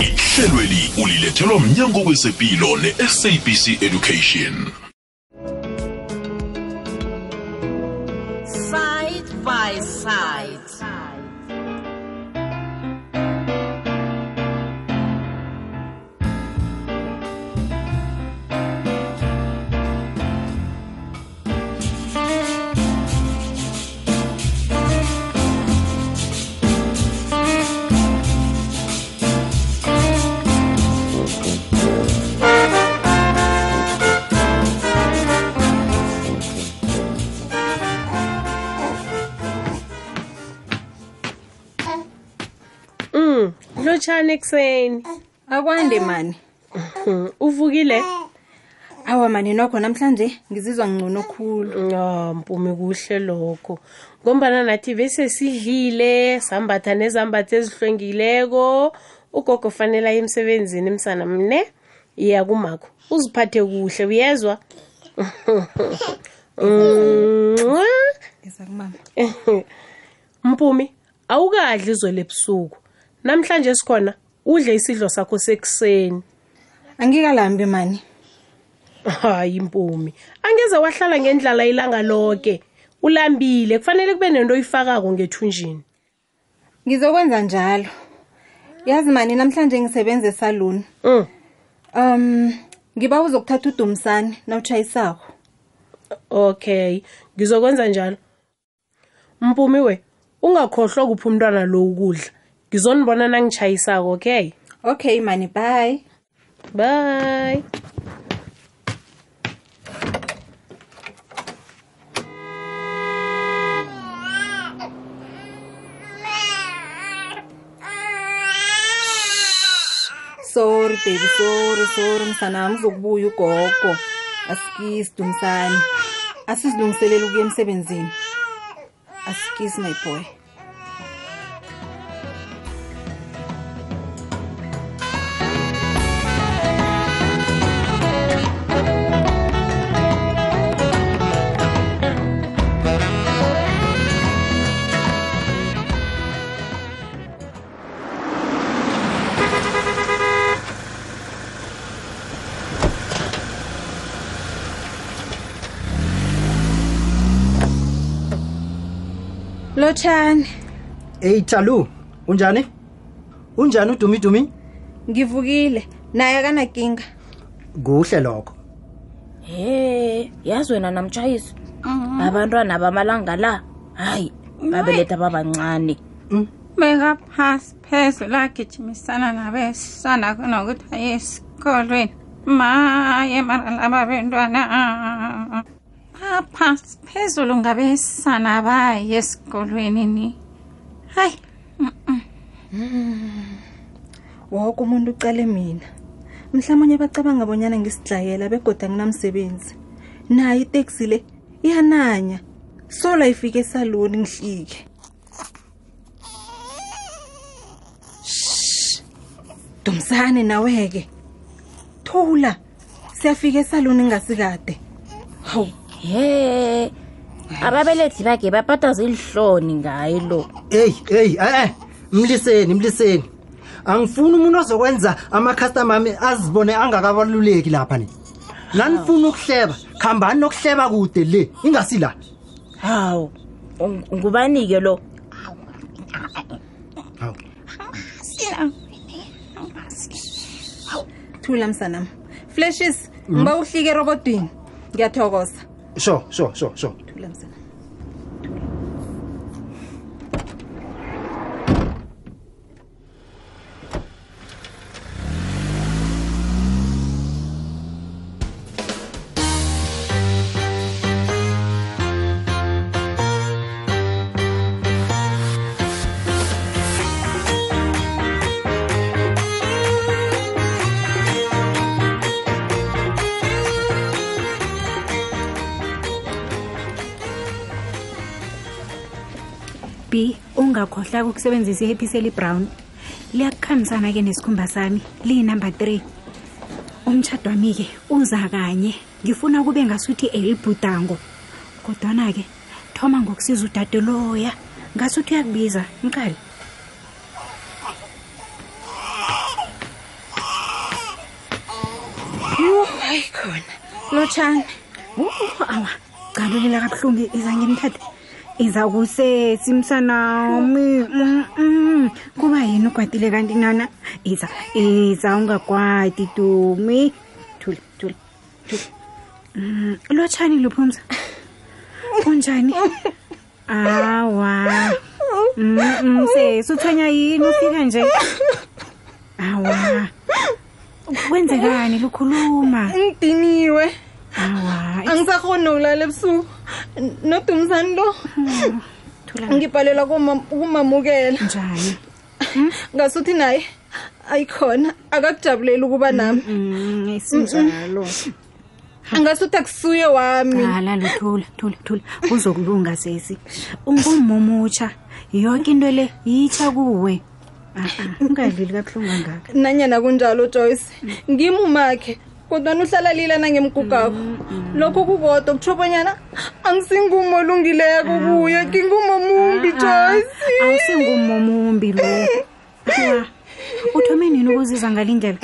ihlelweli ulilethelwa mnyango wezepilo ne-sabc education. Side by side lotshani ekuseni. Akwande mani. Hmm, uvukile? Awa mani nokho namhlanje ngizizwa ngcono khulu. Ah, mpumi kuhle lokho. Ngombana nathi bese sidlile sambatha nezambatho ezihlwengileko. Ugogo fanele aye emsebenzini msana mne. Iya kumakho uziphathe kuhle uyezwa? Mwah. iza kumama. Mpumi awukadli izolo ebusuku. Namhlanje sikhona udle isidlo sakho sekuseni. Angikalambi mani. Hayi mpumi. Angeze wahlala ngendlala ilanga lonke ulambile kufanele kube nento oyifakako ngethunjini. Ngizokwenza njalo. Yazi mani namhlanje ngisebenza esaluni mm. um ngiba uzokuthatha udumsane nawutshayisako okay ngizokwenza njalo. Mpumi we ungakhohlwa kuphi umntwana lo ukudla? Ngizonibona nangitshayisako okay? Okay mani bye. Bye. Sorry baby sorry sorry msanami uzokubuya ugogo. Asikisi dumsane asizilungiselele ukuya emsebenzini. Asikisi my boy. Lotshani Hey Talu, unjani? Unjani udumi dumi? ngivukile. Naye akanakinga Kuhle lokho. he yazi wena namtshayisi abantwana bamalanga la hayi babeletha babancane. Beka phasi phezulu agijimisana nabesana kunokuthi aye esikolweni. Maye mara laba bentwana. Baphasi phezulu ngabesana baye esikolweni ni. Hayi woke umuntu ucale mina. Mhlawumunye bacabanga bonyana ngisidlayela begoda nginamsebenzi nayo iteksi le iyananya. Sola ifike esaloni ngihlike. Dumsane naweke. Thula. Siyafika esaloni ngasikade. Hawu. He ababelethi bakhe bapataza ilihloni ngaye lo Hey, hey, eh eh, mliseni, mliseni. Angifuni umuntu ozokwenza ama-customer ami azibone angakabaluleki lapha ni. Nanifuna ukuhleba, khambani nokuhleba kude le, ingasi la. hawu ngubani-ke lo Hawu. thula msanami flashes ngiba uhlike erobodini ngiyathokoza sure sure sure sure ungakhohlaka ukusebenzisa ihepiseli brown. Liyakukhambisana-ke nesikhumba sami liyi-number three. Umtshado wami-ke uza kanye. Ngifuna kube ngasuthi elibhudango kodwana-ke thoma ngokusiza udade loya. Ngasuthi uyakubiza mqali hayi khona. Lotshani. Awa. Calulela kabuhlungu izangemthathe iza kusesi msanami Mm, mm. kuba yini ukwatile kanti nana? Iza iza ungakwati tumi thula thula thula Mm, lotshani luphumza kunjani awa. Mm, mm, sesi uthanya yini? Ufika nje? Awa. Kwenzekani? Lukhuluma. Ngidiniwe angisakhoni nokulala ebusuku. N- nodumisani lo. Ngibhalelwa kumamukela. Njani? Ngasuthi naye ayikhona akakujabuleli ukuba nami. Mm, isinjalo angasuthi akusuye wami. Luthula thula thula sesi. Ungumumutsha. Yonke into le yitsha kuwe. Ungadleli ah, ungadlili kabuhlungu ngaka nanyana kunjalo joyce. Ngimi kodwana uhlala lilana ngemgugakho mm, mm. lokho kukodwa kutsho bonyana angisingumo olungileko ah. kuye ngingumo mumbi ah, ah. josi awusingumo mumbi lo. Uthome nini ukuziza ngalindlela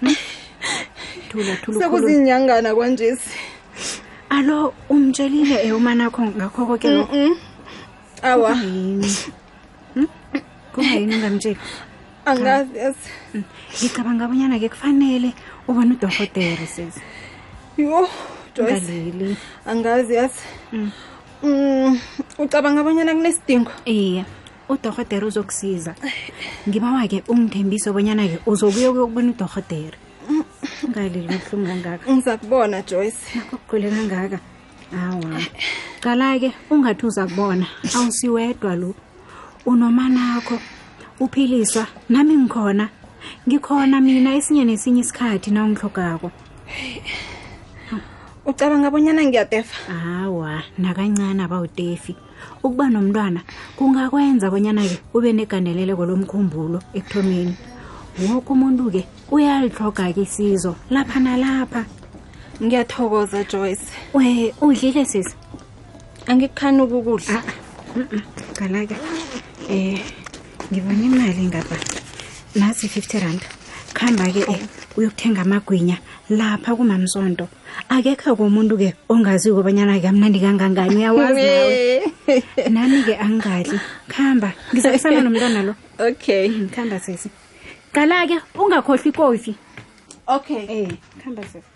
hmm? sekuzinyangana kwanjesi alo umtshelile eh, eumanakho ngakho koke awa. Hmm? Kungayini? Ungamtsheli? Angazi yazi hmm. ngicabanga abonyana ke kufanele ubone udorhotere sesi yho joyce. Angazi yazi. Mm, ucabanga abanyana kunesidingo? Iye udorhotere uzokusiza. Ngibawa-ke ungithembise obonyana-ke uzokuya kuyokubona udorhotere ungaleli kabuhlungu kangaka ngiza kubona joyce. Nakho kugcwele kangaka awa. Qala-ke ungathi uza kubona awusiwedwa lo. Unomanakho. Uphiliswa nami ngikhona ngikhona mina esinye nesinye isikhathi na ungihlogako ucabanga abonyana ngiyatefa? Hawa nakancane abawutefi. Ukuba nomntwana kungakwenza abonyana ke ube negandeleleko lomkhumbulo ekuthomeni. Woke umuntu-ke uyalihloga-ke isizo lapha nalapha. Ngiyathokoza joyce. We udlile sisi? Angikukhani ukukudla. Qala-ke um ngibona imali ngapha nasi i-fifty rand. Kuhamba-ke um uyokuthenga amagwinya lapha kumamsonto akekho komuntu-ke ongaziko banyana-ke amnandi kangangani uyawazi nawe. Nami-ke angingadli. Kuhamba ngizakusala nomntwana lo. Okay. Kuhamba sesi qala-ke ungakhohlwi ikofi. Okay. Um kuhamba sesi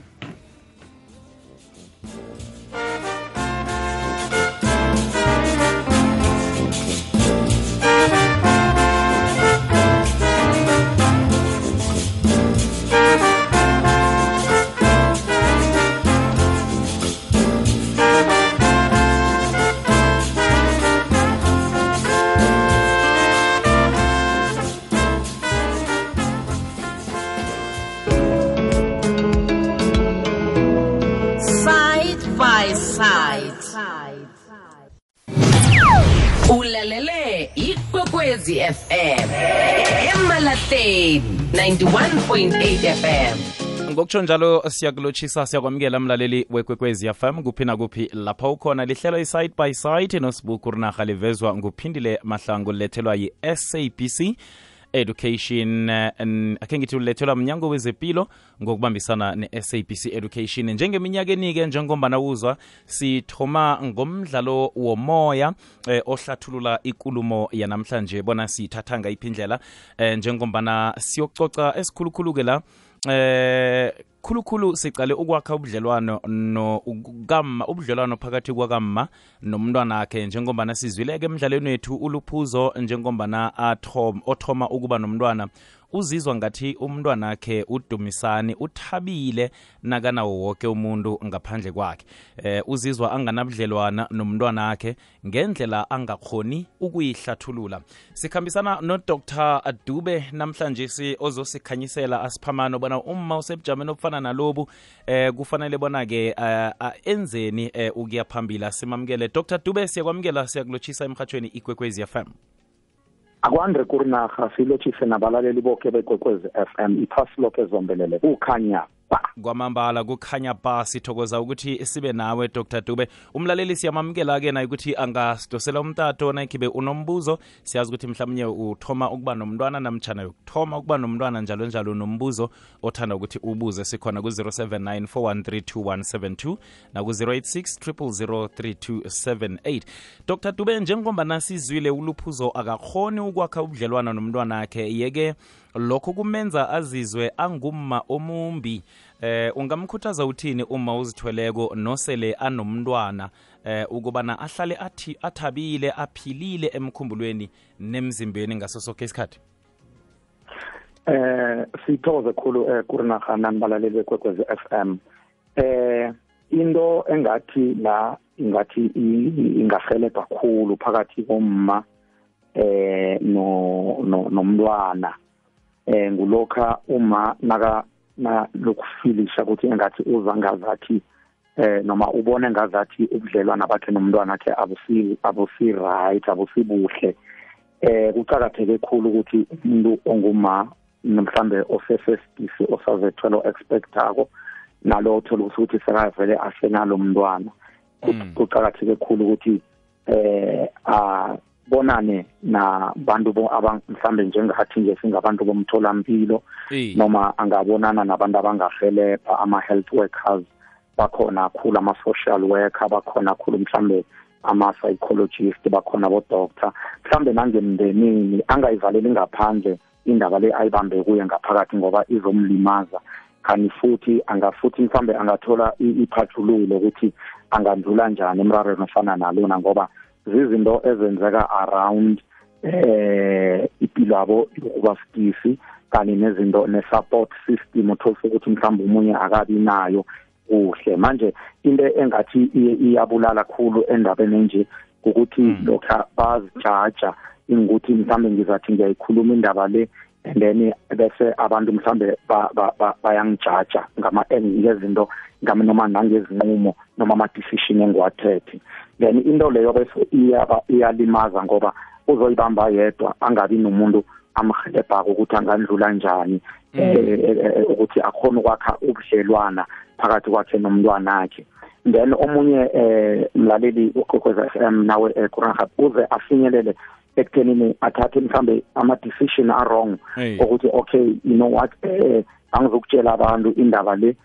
91.8 FM. ngokutsho njalo siyakulotshisa siyakwamukela mlaleli wekwekwezi fm kuphi nakuphi lapha ukhona lihlelo i-side by side nosibuku rinarha livezwa nguphindile mahlango lilethelwa yi-sabc education eh, akhe ngithi ulethelwa mnyango wezempilo ngokubambisana ne-sabc education. Njengeminyakeni-ke njengombana uzwa sithoma ngomdlalo womoya eh, ohlathulula ikulumo yanamhlanje bona siyithatha ngayiphi indlela eh, njengombana siyococa esikhulukhulu-ke la eh khulukhulu sicale ukwakha ubudlelwano no ukama ubudlelwano phakathi kwakamma nomntwana wakhe njengombana sizwileke emidlalweni wethu uluphuzo njengombana athom othoma ukuba nomntwana uzizwa ngathi umntwana wakhe udumisani uthabile nakanawo woke umuntu ngaphandle kwakhe. Eh uzizwa anganabudlelwana nomntwana wakhe ngendlela angakhoni ukuyihlathulula. Sikhambisana nodr dube namhlanje si ozosikhanyisela asiphamano bona umma usebujameni obufana nalobu eh kufanele bona-ke uh, enzeni uh, ukuya phambili. Simamukele. Dr dube siyakwamukela siyakulotshisa emhatshweni ikwekwezi fm akwandre kurinarha silotshise nabalaleli boke bekwekwezi f m iphasi loke zombelele kukhanya. Kwamambala kukhanya ba sithokoza ukuthi sibe nawe dr. Dube. Umlaleli siyamamukela-ke naye ukuthi angasidosela umtato nakhibe unombuzo. Siyazi ukuthi mhlawumnye uthoma ukuba nomntwana namtshana yokuthoma ukuba nomntwana njalo njalo nombuzo othanda ukuthi ubuze. Sikhona ku-079 413 naku-086 3278 dr. Dube njengoba nasizwile uluphuzo akakhoni ukwakha ubudlelwana nomntwana akhe yeke lokho kumenza azizwe angumma omumbi. Eh ungamkhuthaza uthini uma uzithweleko nosele anomntwana? Eh ukubana ahlale athi athabile aphilile emkhumbulweni nemzimbeni ngaso sonke isikhathi? Eh sithokoze khulu eh kurinaga nanibalaleli bekwekwezi FM eh into engathi la ingathi ingahelebha kakhulu phakathi komma eh no nomntwana. Eh ngulokha uma naka na lokufilisha ukuthi engathi uza ngazathi eh noma ubone ngazathi ubudlelwana bakhe nomntwana wakhe abusi abusi right abusibuhle eh kucakatheke kakhulu ukuthi umuntu onguma mhlambe osesesitisi osazethwelo expectako nalo uthola ukuthi sekavele asenalo mntwana. Kucakatheke kakhulu ukuthi eh a bonane nabantu mhlambe njengathi nje singabantu bomtholampilo noma angabonana nabantu abangahelebha ama-health workers bakhona khulu ama-social worker bakhona khulu mhlambe ama-psychologist bakhona bodoctor mhlambe nangemndenini angayivaleli ngaphandle indaba le ayibambe kuye ngaphakathi ngoba izomlimaza. Kanti futhi angafuthi mhlambe angathola iphathululo ukuthi angandlula njani emrarweni ofana nalona ngoba zizinto ezenzeka around eh impilo yabo yokuba sidisi kanye nezinto ne-support system utholise ukuthi mhlawumbe umunye akabi nayo kuhle. Manje into engathi iyabulala kakhulu endabeni enje ukuthi lokha bazijaja ingukuthi mhlawumbe ngizathi ngiyayikhuluma indaba le and then bese abantu mhlambe bayangijaja ngama ngezinto ngami noma nangezinqumo noma ama decision engiwathethe. Then into leyo bese iyaba iyalimaza ngoba uzoyibamba yedwa angabi nomuntu amhelebhako ukuthi angandlula njani ukuthi akhona ukwakha ubudlelwana phakathi kwakhe nomntwana wakhe then omunye eh mlaleli ukhokhweza FM nawe eKuranhab uze afinyelele ekuthenini athathe mhlambe ama decision a wrong ukuthi okay you know what eh angizokutshela abantu indaba le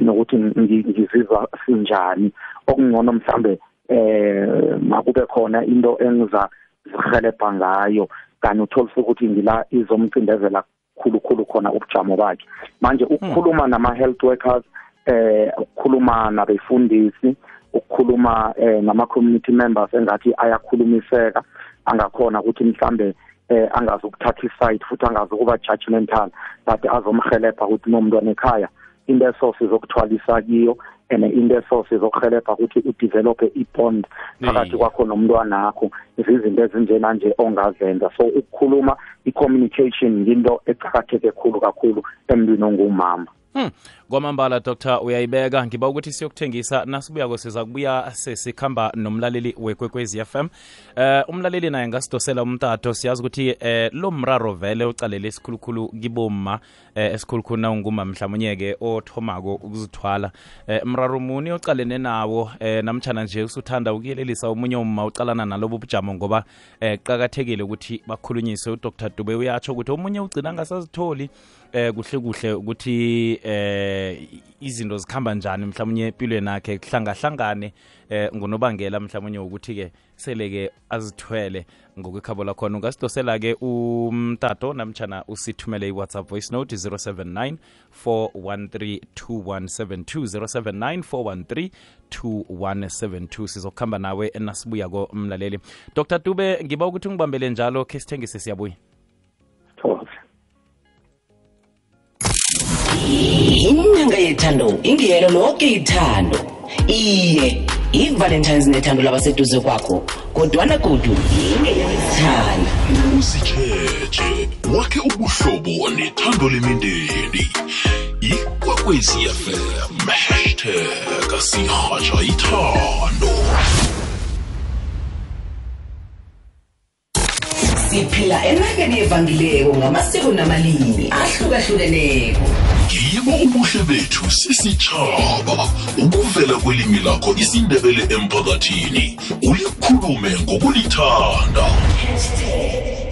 nokuthi ngizizwa sinjani. Okungcono mhlambe eh makube khona into engiza zihelebha ngayo kanti utholisa ukuthi ngila izomcindezela khulu khulu khona ubujamo bakhe. Manje ukukhuluma nama health workers eh ukukhuluma nabefundisi ukukhuluma eh nama community members engathi ayakhulumiseka angakhona ukuthi mhlambe eh angazukuthatha iside futhi angazukuba judgmental but azomhelebha ukuthi nomntwana ekhaya into eso sizokuthwalisa kiyo and into eso sizokuhelebha ukuthi udevelope i-bond phakathi kwakho nomntwana wakho. Izinto ezinjena nje ongazenza. So ukukhuluma i-communication yinto eqakatheke khulu kakhulu emntwini ongumama. Hmm. kwamambala dr. Uyayibeka. Ngiba ukuthi siyokuthengisa nasibuyako siza kubuya sesikhamba nomlaleli wekwekwezi FM uh, umlaleli naye ngasidosela umtato. Siyazi ukuthi uh, lo mraro vele ucalele esikhulukhulu kibomma uh, esikhulukhulu nawunguma mhlawumunye-ke othomako ukuzithwala. Uh, mraro muni ocalene nawo uh, namtshana nje usuthanda ukuyelelisa omunye umma ucalana nalobo bujamo ngoba uh, qakathekile ukuthi bakhulunyiswe. Udr. Dube uyatsho ukuthi omunye ugcina angasazitholi eh kuhle kuhle ukuthi eh izinto zikhamba njani mhlawumnye empilweni yakhe kuhlangahlangane eh ngunobangela mhlawumnye ukuthi ke sele ke azithwele ngokwekhabo lakhona. Ungasidosela ke umtato namtshana usithumele i-whatsapp voice note 079 413 2172 079 413 2172 sizokuhamba nawe nasibuyako mlaleli. Dr dube ngiba ukuthi ungibambele njalo khe sithengise siyabuya inyanga yethando ingiyelo lonke ithando. Iye i-valentines nethando labaseduze kwakho kodwana godu ingeyesithanda uzikheje wakhe ubuhlobo nethando lemindeni. Ikwekwezi fm hashtag sihatsha ithando. Siphila enakeni evangileko ngamasiko namalimi ahlukahlukeneko. Yibo ubuhle bethu sisitshaba ukuvela kwelimi lakho isindebele emphakathini ulikhulume ngokulithanda.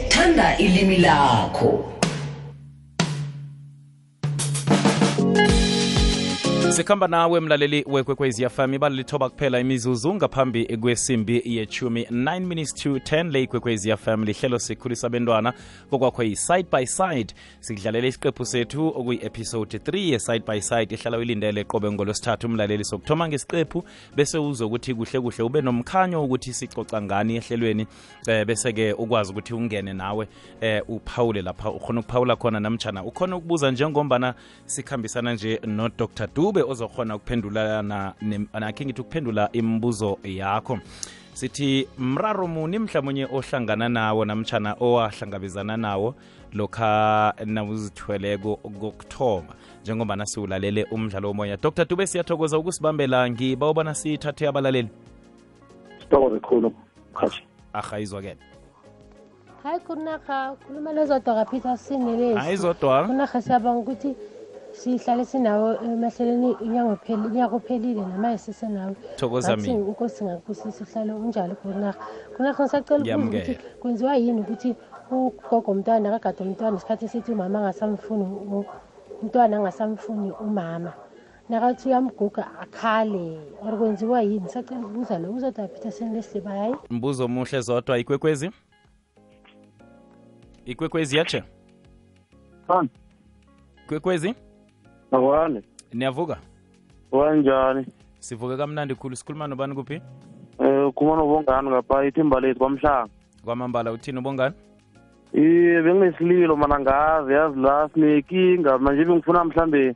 Thanda ilimi lakho. Sikhamba nawe mlaleli wekwekwezi fm ibali lithoba kuphela imizuzu ngaphambi kwesimbi yechumi 9 minutes to 10 le ikwekwezi fm lihlelo sikhulisa bentwana kokwakho yi-side by side. Sikudlalela isiqephu sethu okuyi-episode 3 ye-side by side. Ihlala uyilindele qobe ngolosithathu umlaleli sokuthoma ngesiqephu bese uzokuthi kuhle kuhle ube nomkhanyo ukuthi sicoca ngani ehlelweni eh, bese-ke ukwazi ukuthi ungene nawe eh, uphawule lapha. Ukhona ukuphawula khona namtshana ukhona ukubuza njengombana sikhambisana nje nodr dube ozokhona ukuphendulana nakhe ngithi ukuphendula imibuzo yakho. Sithi mraro muni mhlawumunye ohlangana nawo namtshana owahlangabezana nawo lokha nawuzithweleko kokuthoma? Njengoba nasiwulalele umdlalo womoya. Dr dube siyathokoza ukusibambela. Ngiba ubana sithathe abalaleli. Sithokoze khulu hayi kunarha khuluma nezodwa kapeter sinelesi hayi zodwa. Kunarha siyabonga ukuthi sihlale sinawo emahleleni inyanga ophelile namaye sisenawo Thokoza Ngathi mina. inkosi ngakubusisa uhlale unjalo kunarha kunarha ngisacela ukubuza ukuthi kwenziwa yini ukuthi ugogo umntwana akagade umntwana isikhathi esithi umama angasamfuni umntwana angasamfuni umama. Nakathi uyamguga akhale. Or kwenziwa yini? Sacela ukubuza lo uzodwa peter sinelesi bayi. Mbuzo omuhle zodwa ikwekwezi? Ikwekwezi yatshe Fani. Akwani niyavuka? Wanjani sivuke kamnandi khulu sikhuluma nobani kuphi? Um ukhuluma nobongani ngapha ithimba lethu kwamhlanga. Kwamambala uthini ubongani? Iye benginesililo mana ngazi yazi la sinekinga. Manje bengifuna mhlambe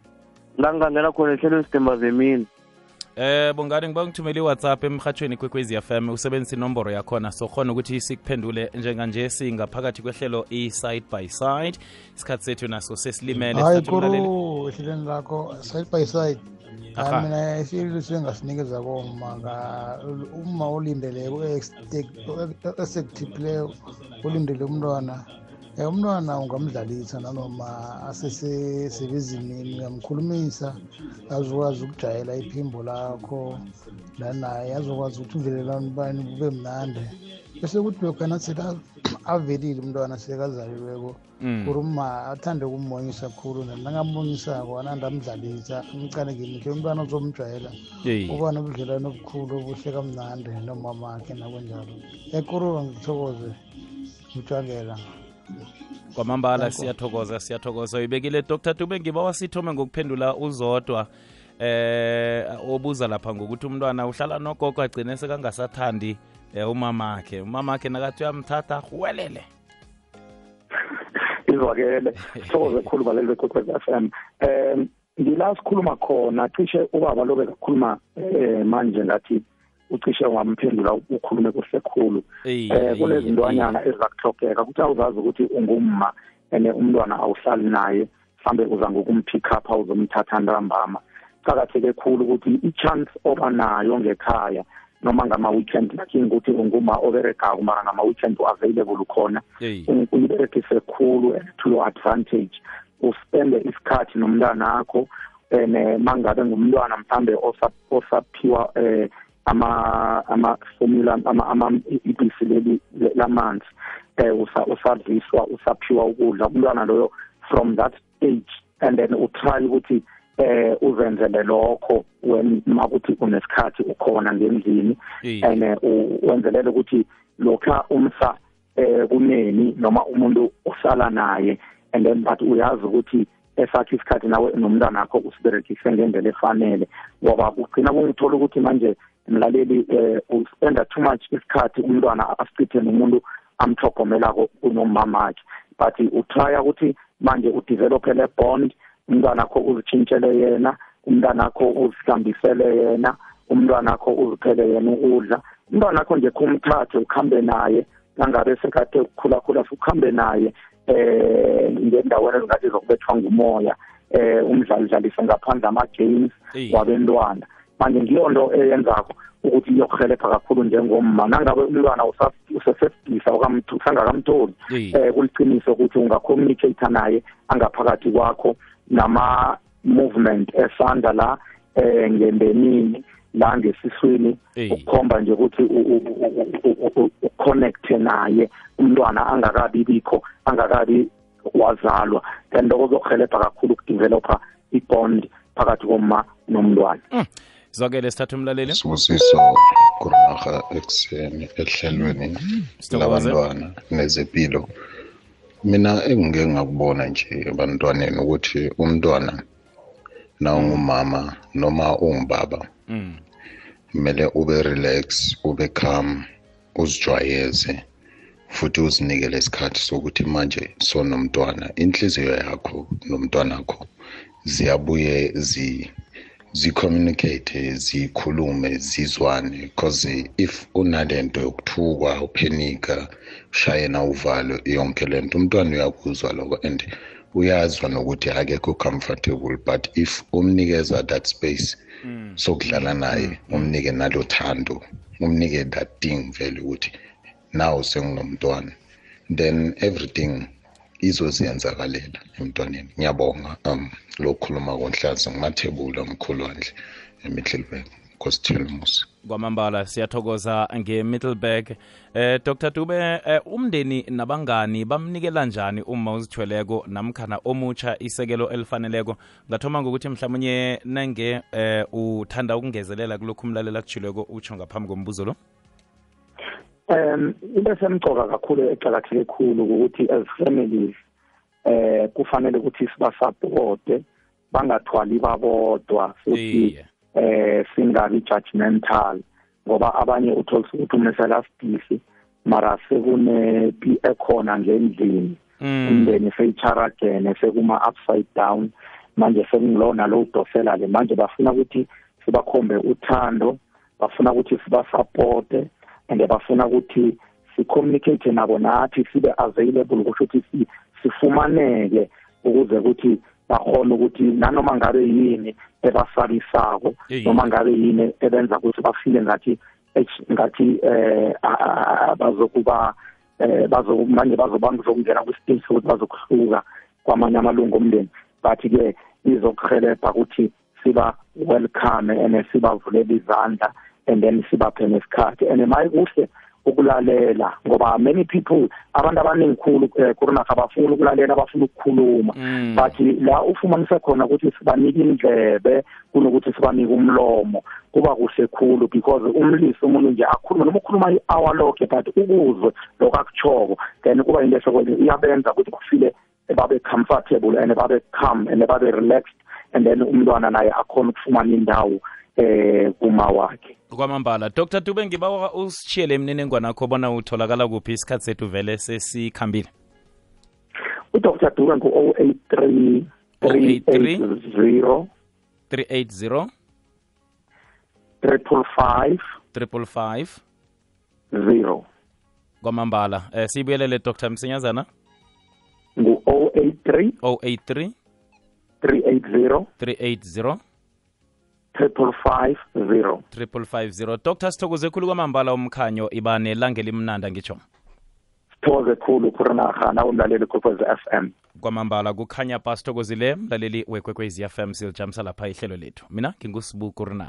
la ngingangena khona ehlelo sidemba zemini eh bongani ngiba ngithumele iwhatsapp emhathweni kwekwezi fm usebenzisa inomboro yakhona sokhona ukuthi sikuphendule njenganje singaphakathi kwehlelo i-side by side isikhathi sethu naso sesilimele hayi kuru ehlelweni lakho side by side hayi mina isililo sengasinikeza koma uma olindeleko esekuthiphileyo ulindele umntwana um umntwana ungamdlalisa nanoma asesebezimini uyamkhulumisa azokwazi ukujayela iphimbo lakho lanaye azokwazi ukuthi udlelelani bani bube mnandi. Bese kuthi lokhu nasethi avelile umntwana sekazalilweko Mm. kuruma athande ukummonyisa khulu nangamonyisako anande amdlalisa amcane ngemihle umntwana uzomjwayela uba nobudlelwane obukhulu obuhle kamnandi nomamakhe nakunjalo ekuru ngithokoze ngitshwangela kwamambala siyathokoza siyathokoza. Uyibekile dr. Dube ngiba wasithome ngokuphendula uzodwa. Eh obuza lapha ngokuthi umntwana uhlala nogogo agcine sekangasathandi eh, umamakhe umamakhe nakathi uyamthatha huwelele izwakele. Sithokoze khulu baleli bekwekwez f m. Um ngila sikhuluma khona cishe ubaba lobe kakhuluma um manje ngathi ucishe wamphendula ukhulume kuhle khulu. Eyi, um eyi, kunezintwanyana ezizakuhlogeka ukuthi awuzazi ukuthi ungumma and umntwana awuhlali naye mhlawumbe uza ngokumphikapha uzomthatha ntambama. Kuqakatheke khulu ukuthi i-chance oba nayo ngekhaya noma ngama-weekend lakini ukuthi unguma oberegako mara ngama-weekend u-available ukhona Eyi. u- uyiberegise khulu and to your advantage. Uspende isikhathi nomntwana akho and mangabe ngumntwana mhlambe osa- osaphiwa eh ama ama formula ama ama ibisi leli lamanzi eh usa- usadliswa usaphiwa ukudla umntwana loyo from that age and then utry ukuthi eh uzenzele lokho when makuthi unesikhathi ukhona ngendlini Eyi. and eh, u- wenzelele ukuthi lokha umsa eh kuneni noma umuntu osala naye and then but uyazi ukuthi esakhe isikhathi nawe nomntwana wakho usiberegise ngendlela efanele ngoba kugcina kungithola ukuthi manje mlaleli eh uspenda too much isikhathi umntwana asichithe nomuntu amthogomelako kunomamakhe. But utrya ukuthi manje udevelope le bond umntwana wakho uzitshintshele yena umntwana wakho uzihlambisele yena umntwana wakho uziphele yena ukudla. Umntwana wakho nje kumthathe ukhambe naye nangabe sekade ukukhulakhula ukhambe naye eh ngendaweni ezingathi zokubethwa ngumoya eh umdlali dlalise ngaphandle ama-games Eyi. wabentwana. Manje ngiyo nto eyenzako ukuthi iyokuhelebha kakhulu njengomma. Nangabe umntwana usa- usesesidisa okamthu- sangakamtholi um kuliqiniso ukuthi ungacommunicate naye angaphakathi kwakho nama-movement esandla la um ngembenini la ngesiswini ukukhomba nje ukuthi u- u- u- u- u- uconnecte naye umntwana angakabi bikho angakabi wazalwa. Then lokho kuzokuhelebha kakhulu ukudevelopha i-bond phakathi komma nomntwana. Zwakele sithatha umlaleli. Sibusiso kurarha ekuseni ehlelweni labantwana nezempilo mina engike ngakubona nje ebantwaneni ukuthi umntwana na ungumama noma ungubaba kumele ube relax ube calm uzijwayeze futhi uzinikele isikhathi sokuthi manje sonomntwana inhliziyo yakho nomntwanakho ziyabuye zi zicommunicate zikhulume zizwane. Because if unalento yokuthukwa uphenika ushayena uvalo yonke lento umntwana uyakuzwa lokho. And uyazwa nokuthi akekho comfortable but if umnikeza that space sokudlala naye umnike nalo thando umnike that thing vele ukuthi now senginomntwana then everything izoziyenzakalela emntwaneni. Ngiyabonga um lokukhuluma konhlaza ngumathebula mkhulwandle emiddleburg nkosithelmusi kwamambala siyathokoza nge-middleburg eh dr dube eh, umndeni nabangani bamnikela njani uma uzithweleko namkhana omutsha isekelo elifaneleko? Ngathoma ngokuthi mhlawumunye nange eh uthanda ukungezelela kulokhu umlalela kujhileko utsho ngaphambi kombuzo lo um into esemcoka kakhulu eqakatheke khulu ukuthi as families eh kufanele ukuthi sibasupporte bangathwali babodwa futhi eh singabi judgmental ngoba abanye uthola ukuthi umeselasidisi mara sekunepi ekhona ngendlini umndeni seyicharagene sekuma upside down. Manje sekungilona lo udosela le. Manje bafuna ukuthi sibakhombe uthando bafuna ukuthi sibasupporte and bafuna ukuthi sicommunicate nabo nathi sibe available kusho ukuthi si- sifumaneke ukuze ukuthi bakhona ukuthi nanoma ngabe yini ebasabisako noma ngabe yini ebenza ukuthi bafile ngathi ngathi eh bazokuba eh bazo manje bazoba ngizokungena kwistage sokuthi bazokuhluka kwamanye amalungu omndeni. But ke izokuhelebha ukuthi siba welcome and sibavulela izandla and then sibaphe nesikhathi and maye kuhle ukulalela ngoba many people abantu abaningi khulu eh, kurona abafuni ukulalela abafuna ukukhuluma. But la ufumanise khona ukuthi sibanike indlebe kunokuthi sibanike umlomo. Kuba kuhle khulu because umlisi umuntu nje akhulume noma ukhuluma i-hour lonke but ukuzwe lokho akuchoko then kuba into esokwenye iyabenza ukuthi kufile babe comfortable and babe calm and babe relaxed and then umntwana naye akhona ukufumana indawo eh kuma wakhe. Kwamambala. Dr. Dube ngibawa usitshiyele imininingwane akho bona utholakala kuphi isikhathi sethu vele sesikhambile? Udr. Dube ngu-083 380 380 triple five triple five zero. kwamambala. Eh siyibuyelele dr. Msinyazana. Ngu-083 083 380 380 triple five zero. Triple five zero. Dr sithokoze khulu kwamambala omkhanyo iba nelanga elimnanda ngitsho sithokoze khulu kurinarha nawumlaleli kwekwezi f m. Kwamambala kukhanya pa sithokozile mlaleli wekwekwezi fm silijamisa lapha ihlelo lethu. Mina ngingusibu kurina